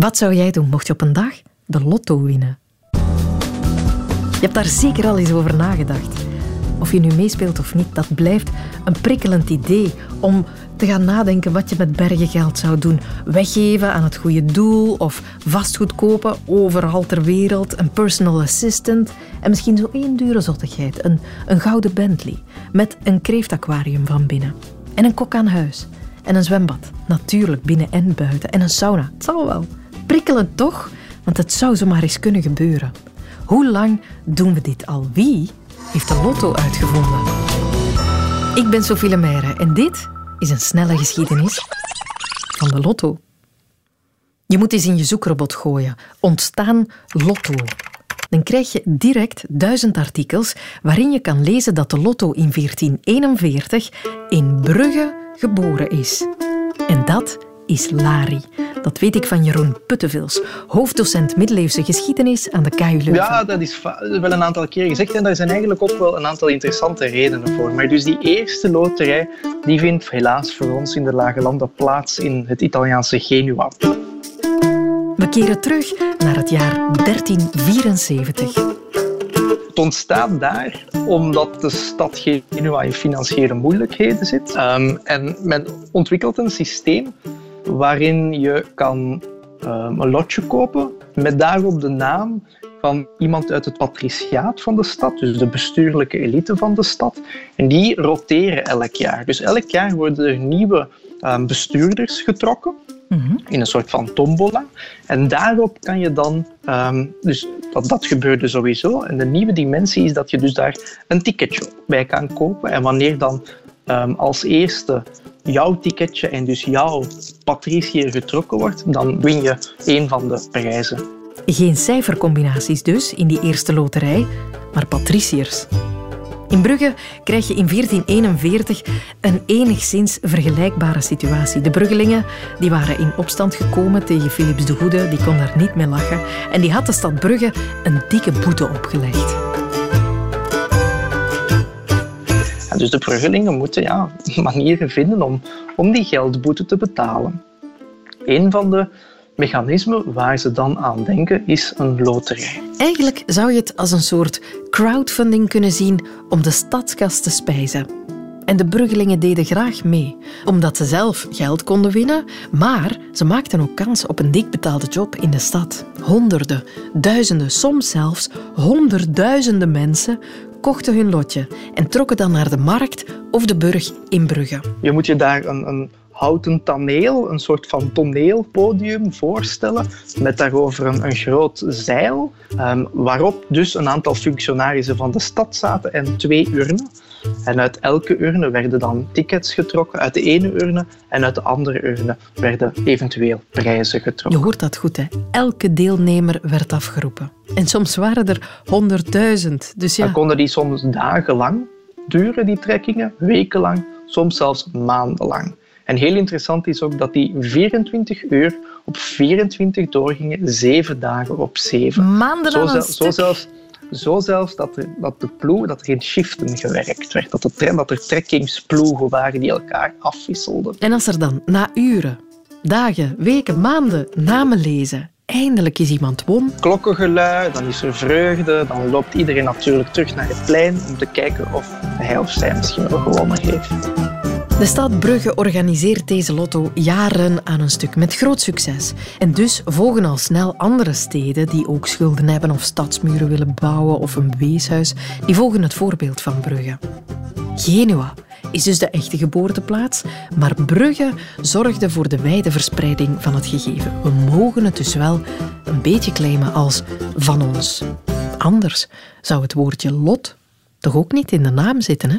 Wat zou jij doen mocht je op een dag de lotto winnen? Je hebt daar zeker al eens over nagedacht. Of je nu meespeelt of niet, dat blijft een prikkelend idee om te gaan nadenken wat je met bergen geld zou doen. Weggeven aan het goede doel of vastgoed kopen overal ter wereld, een personal assistant en misschien zo één dure zottigheid, een, een gouden Bentley met een kreeftaquarium van binnen en een kok aan huis en een zwembad, natuurlijk binnen en buiten en een sauna. Het zal wel. Prikkelend toch? Want het zou zomaar eens kunnen gebeuren. Hoe lang doen we dit al? Wie heeft de lotto uitgevonden? Ik ben Sophie Lemaire en dit is een snelle geschiedenis van de lotto. Je moet eens in je zoekrobot gooien. Ontstaan lotto. Dan krijg je direct duizend artikels waarin je kan lezen dat de lotto in 1441 in Brugge geboren is. En dat is Lari. Dat weet ik van Jeroen Puttevils, hoofddocent middeleeuwse geschiedenis aan de KU Leuven. Ja, dat is wel een aantal keer gezegd en daar zijn eigenlijk ook wel een aantal interessante redenen voor. Maar dus die eerste loterij die vindt helaas voor ons in de Lage Landen plaats in het Italiaanse Genua. We keren terug naar het jaar 1374. Het ontstaat daar omdat de stad Genua in financiële moeilijkheden zit. Um, en men ontwikkelt een systeem waarin je kan um, een lotje kopen met daarop de naam van iemand uit het patriciaat van de stad, dus de bestuurlijke elite van de stad. En die roteren elk jaar. Dus elk jaar worden er nieuwe um, bestuurders getrokken. Mhm. In een soort van tombola. En daarop kan je dan, um, dus dat, dat gebeurde sowieso. En de nieuwe dimensie is dat je dus daar een ticketje bij kan kopen. En wanneer dan um, als eerste jouw ticketje en dus jouw patriciër getrokken wordt, dan win je een van de prijzen. Geen cijfercombinaties dus in die eerste loterij, maar patriciërs. In Brugge krijg je in 1441 een enigszins vergelijkbare situatie. De Bruggelingen die waren in opstand gekomen tegen Philips de Goede, die kon daar niet mee lachen. En die had de stad Brugge een dikke boete opgelegd. Dus de Bruggelingen moeten ja, manieren vinden om, om die geldboete te betalen. Een van de mechanismen waar ze dan aan denken is een loterij. Eigenlijk zou je het als een soort crowdfunding kunnen zien om de stadskas te spijzen. En de Bruggelingen deden graag mee, omdat ze zelf geld konden winnen, maar ze maakten ook kans op een dik betaalde job in de stad. Honderden, duizenden, soms zelfs honderdduizenden mensen kochten hun lotje en trokken dan naar de markt of de burg in Brugge. Je moet je daar een, een houten toneel, een soort van toneelpodium voorstellen, met daarover een, een groot zeil, um, waarop dus een aantal functionarissen van de stad zaten en twee urnen. En uit elke urne werden dan tickets getrokken, uit de ene urne en uit de andere urne werden eventueel prijzen getrokken. Je hoort dat goed, hè? Elke deelnemer werd afgeroepen. En soms waren er honderdduizend. Dus ja. Dan konden die soms dagenlang duren, die trekkingen, wekenlang, soms zelfs maandenlang. En heel interessant is ook dat die 24 uur op 24 doorgingen, zeven dagen op zeven. Maanden zo, zo zelfs zo zelfs dat er, dat de ploeg, dat er in shiften gewerkt werd. Dat, de, dat er trekkingsploegen waren die elkaar afwisselden. En als er dan na uren, dagen, weken, maanden namen lezen eindelijk is iemand won. Klokkengelui, dan is er vreugde, dan loopt iedereen natuurlijk terug naar het plein om te kijken of hij of zij misschien wel gewonnen heeft. De stad Brugge organiseert deze lotto jaren aan een stuk met groot succes. En dus volgen al snel andere steden die ook schulden hebben of stadsmuren willen bouwen of een weeshuis, die volgen het voorbeeld van Brugge. Genua is dus de echte geboorteplaats, maar Brugge zorgde voor de wijde verspreiding van het gegeven. We mogen het dus wel een beetje claimen als van ons. Anders zou het woordje lot toch ook niet in de naam zitten, hè?